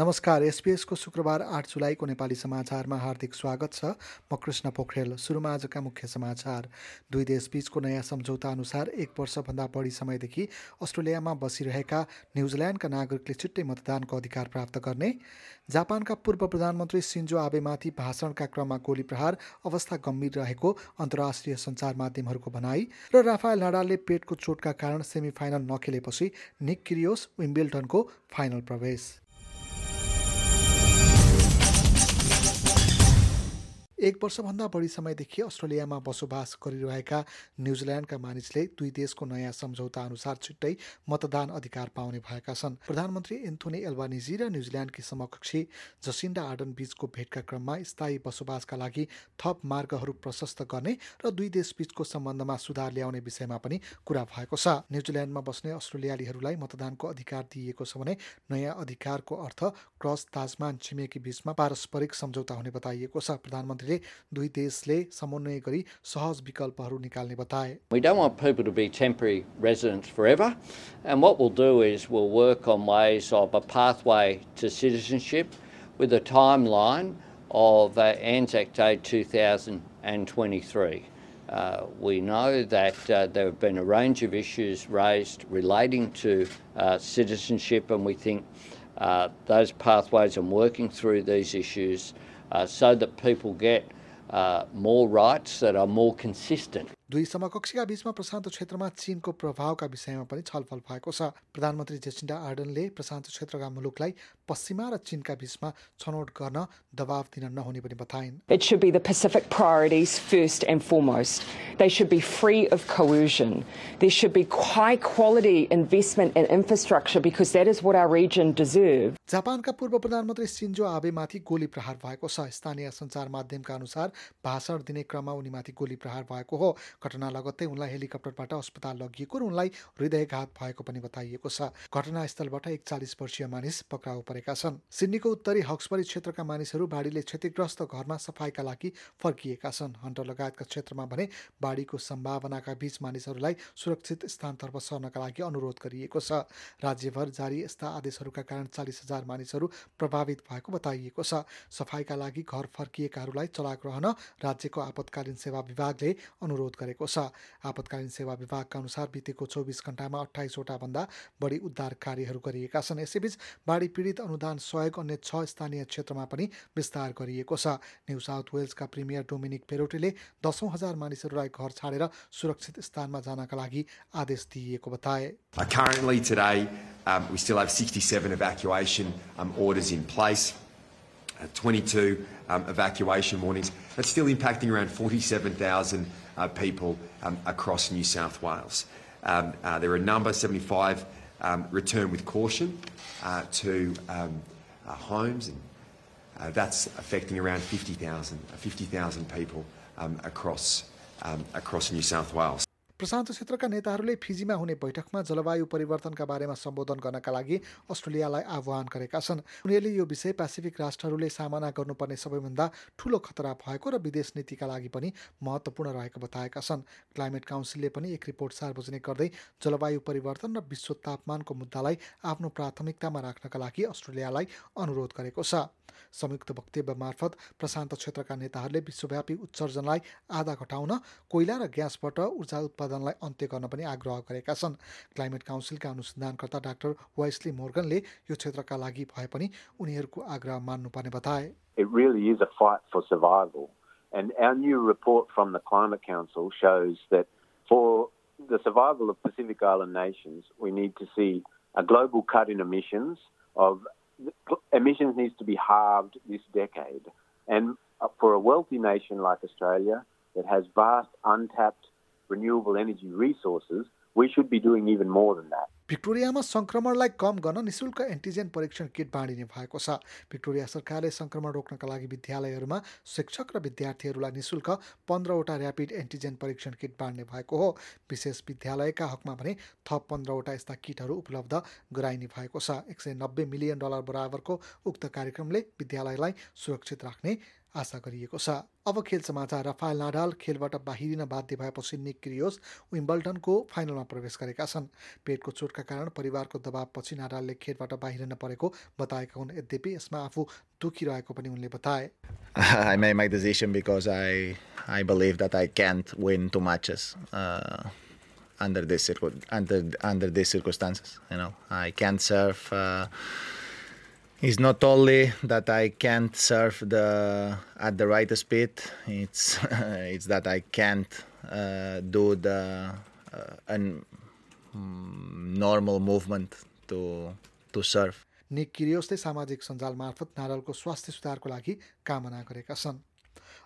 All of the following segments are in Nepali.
नमस्कार एसपिएसको शुक्रबार आठ जुलाईको नेपाली समाचारमा हार्दिक स्वागत छ। म कृष्ण पोखरेल सुरुमा आजका मुख्य समाचार। दुई देशबीचको नयाँ सम्झौता अनुसार एक वर्षभन्दा बढी समयदेखि अस्ट्रेलियामा बसिरहेका न्युजिल्यान्डका नागरिकले छिट्टै मतदानको अधिकार प्राप्त गर्ने। जापानका पूर्व प्रधानमन्त्री सिन्जो आबेमाथि भाषणका क्रममा गोली प्रहार अवस्था गम्भीर रहेको अन्तर्राष्ट्रिय सञ्चार माध्यमहरूको भनाई र राफायल नडालले पेटको चोटका कारण सेमी फाइनल नखेलेपछि निक किरियोस विम्बेल्टनको फाइनल प्रवेश। एक वर्षभन्दा बढी समयदेखि अस्ट्रेलियामा बसोबास गरिरहेका न्युजिल्यान्डका मानिसले दुई देशको नयाँ सम्झौता अनुसार छिट्टै मतदान अधिकार पाउने भएका छन्। प्रधानमन्त्री एन्थोनी एल्बानिजी र न्युजिल्यान्डकी समकक्षी जसिन्डा आर्डन बीचको भेटका क्रममा स्थायी बसोबासका लागि थप मार्गहरू प्रशस्त गर्ने र दुई देशबीचको सम्बन्धमा सुधार ल्याउने विषयमा पनि कुरा भएको छ। न्युजिल्यान्डमा बस्ने अस्ट्रेलियालीहरूलाई मतदानको अधिकार दिइएको छ भने नयाँ अधिकारको अर्थ क्रस ताजमान छिमेकी बीचमा पारस्परिक सम्झौता हुने बताइएको छ। प्रधानमन्त्री दुई देशले समन्वय गरी सहज विकल्पहरू निकाल्ने बताए We don't want people to be temporary residents forever, and what we'll do is we'll work on ways of a pathway to citizenship with a timeline of uh, Anzac Day 2023. Uh, we know that uh, there have been a range of issues raised relating to uh, citizenship, and we think uh, those pathways and working through these issues uh, so that people get uh, more rights that are more consistent. दुई समकक्षीका बीचमा प्रशान्त क्षेत्रमा चीनको प्रभावका विषयमा पनि छलफल भएको छ प्रधानमन्त्री जेसिन्डा आर्डनले प्रशान्त क्षेत्रका मुलुकलाई पश्चिमा र चीनका बीचमा छनौट गर्न दबाव दिन नहुने पनि बताइन् It should be the Pacific priorities first and foremost. They should be free of coercion. There should be high quality investment in infrastructure because that is what our region deserves. जापानका पूर्व प्रधानमन्त्री सिन्जो आबेमाथि गोली प्रहार भएको छ स्थानीय सञ्चार माध्यमका अनुसार भाषण दिने क्रममा उनीमाथि गोली प्रहार भएको हो घटना लगत्तै उनलाई हेलिकप्टरबाट अस्पताल लगिएको र उनलाई हृदयघात भएको पनि बताइएको छ। घटनास्थलबाट एक चालिस वर्षीय मानिस पक्राउ परेका छन्। सिडनीको उत्तरी हक्सबरी क्षेत्रका मानिसहरू बाढीले क्षतिग्रस्त घरमा सफाइका लागि फर्किएका छन्। हन्टर लगायतका क्षेत्रमा भने बाढीको सम्भावनाका बीच मानिसहरूलाई सुरक्षित स्थानतर्फ सर्नका लागि अनुरोध गरिएको छ। राज्यभर जारी यस्ता आदेशहरूका कारण चालिस हजार मानिसहरू प्रभावित भएको बताइएको छ। सफाइका लागि घर फर्किएकाहरूलाई चलाक रहन राज्यको आपतकालीन सेवा विभागले अनुरोध गरेको छ। आपतकालीन सेवा विभागका अनुसार बितेको चौबिस घण्टामा अठाइसवटा भन्दा बढी उद्धार कार्यहरू गरिएका छन्। यसैबीच बाढी पीडित अनुदान सहयोग अन्य छ स्थानीय क्षेत्रमा पनि विस्तार गरिएको छ। न्यू साउथ वेल्सका प्रिमियर डोमिनिक पेरोटीले दसौँ हजार मानिसहरूलाई घर छाडेर सुरक्षित स्थानमा जानका लागि आदेश दिइएको बताए। Uh, currently, today, um, we still have 67 evacuation um, orders in place, uh, 22 um, evacuation warnings. That's still impacting around 47,000 uh, people um, across New South Wales. Um, uh, there are a number, 75, um, return with caution uh, to uh, homes, and uh, that's affecting around 50,000 50,000 people across, across New South Wales. प्रशान्त क्षेत्रका नेताहरूले फिजीमा हुने बैठकमा जलवायु परिवर्तनका बारेमा सम्बोधन गर्नका लागि अस्ट्रेलियालाई आह्वान गरेका छन्। उनीहरूले यो विषय पेसिफिक राष्ट्रहरूले सामना गर्नुपर्ने सबैभन्दा ठूलो खतरा भएको र विदेश नीतिका लागि पनि महत्त्वपूर्ण रहेको बताएका छन्। क्लाइमेट काउन्सिलले पनि एक रिपोर्ट सार्वजनिक गर्दै जलवायु परिवर्तन र विश्व तापमानको मुद्दालाई आफ्नो प्राथमिकतामा राख्नका लागि अस्ट्रेलियालाई अनुरोध गरेको छ। संयुक्त वक्तव्य मार्फत प्रशान्त क्षेत्रका नेताहरूले विश्वव्यापी उत्सर्जनलाई आधा घटाउन कोइला र ग्यासबाट ऊर्जा उत्पादनलाई अन्त्य गर्न पनि आग्रह गरेका छन् क्लाइमेट काउन्सिलका अनुसन्धानकर्ता डाक्टर वाइसली मोर्गनले यो क्षेत्रका लागि भए पनि उनीहरूको आग्रह मान्नुपर्ने बताए It really is a fight for survival. And our new report from the Climate Council shows that for the survival of Pacific Island nations, we need to see a global cut in emissions of emissions needs to be halved this decade. And for a wealthy nation like Australia that has vast untapped renewable energy resources, we should be doing even more than that. भिक्टोरियामा सङ्क्रमणलाई कम गर्न निशुल्क एन्टिजेन परीक्षण किट बाँडिने भएको छ। भिक्टोरिया सरकारले सङ्क्रमण रोक्नका लागि विद्यालयहरूमा शिक्षक र विद्यार्थीहरूलाई निशुल्क पन्ध्रवटा ऱ्यापिड एन्टिजेन परीक्षण किट बाँड्ने भएको हो। विशेष विद्यालयका हकमा भने थप पन्ध्रवटा यस्ता किटहरू उपलब्ध गराइने भएको छ। एक सय नब्बे मिलियन डलर बराबरको उक्त कार्यक्रमले विद्यालयलाई सुरक्षित राख्ने आशा गरिएको छ अब खेल समाचार रफायल नाडाल खेलबाट बाहिरिन बाध्य भएपछि निक क्रियोस विम्बल्टनको फाइनलमा प्रवेश गरेका छन् पेटको चोटका कारण परिवारको दबावपछि नाडालले खेलबाट बाहिरिन परेको बताएका हुन् यद्यपि यसमा आफू दुखी रहेको पनि उनले बताए I made my decision because I I believe that I can't win two matches uh, under this under under these circumstances. You know, I can't serve. Uh, it's not only that I can't surf the at the right speed. It's it's that I can't uh, do the uh, an normal movement to to surf. Nick किरियोसले सामाजिक सञ्जाल मार्फत नारलको स्वास्थ्य सुधारको लागि कामना गरेका छन्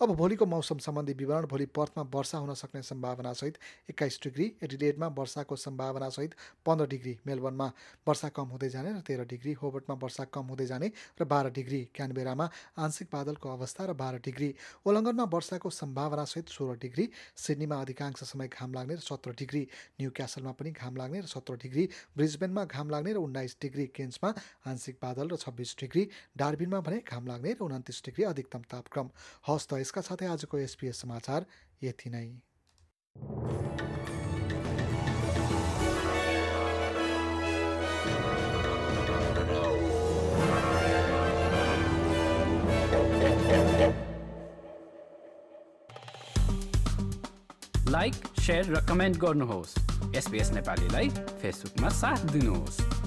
अब भोलिको मौसम सम्बन्धी विवरण भोलि पर्थमा वर्षा हुन सक्ने सम्भावनासहित एक्काइस डिग्री एडिडेडमा वर्षाको सम्भावनासहित पन्ध्र डिग्री मेलबर्नमा वर्षा कम हुँदै जाने र तेह्र डिग्री होबर्टमा वर्षा कम हुँदै जाने र बाह्र डिग्री क्यानबेरामा आंशिक बादलको अवस्था र बाह्र डिग्री ओलङ्गनमा वर्षाको सम्भावनासहित सोह्र डिग्री सिडनीमा अधिकांश समय घाम लाग्ने र सत्र डिग्री न्यू क्यासलमा पनि घाम लाग्ने र सत्र डिग्री ब्रिजबेनमा घाम लाग्ने र उन्नाइस डिग्री केन्समा आंशिक बादल र छब्बिस डिग्री डार्बिनमा भने घाम लाग्ने र उन्तिस डिग्री अधिकतम तापक्रम। हस्त यसका साथै आजको एसपिएस समाचार यति नै। लाइक सेयर र कमेन्ट गर्नुहोस्। एसपिएस नेपालीलाई फेसबुकमा साथ दिनुहोस्।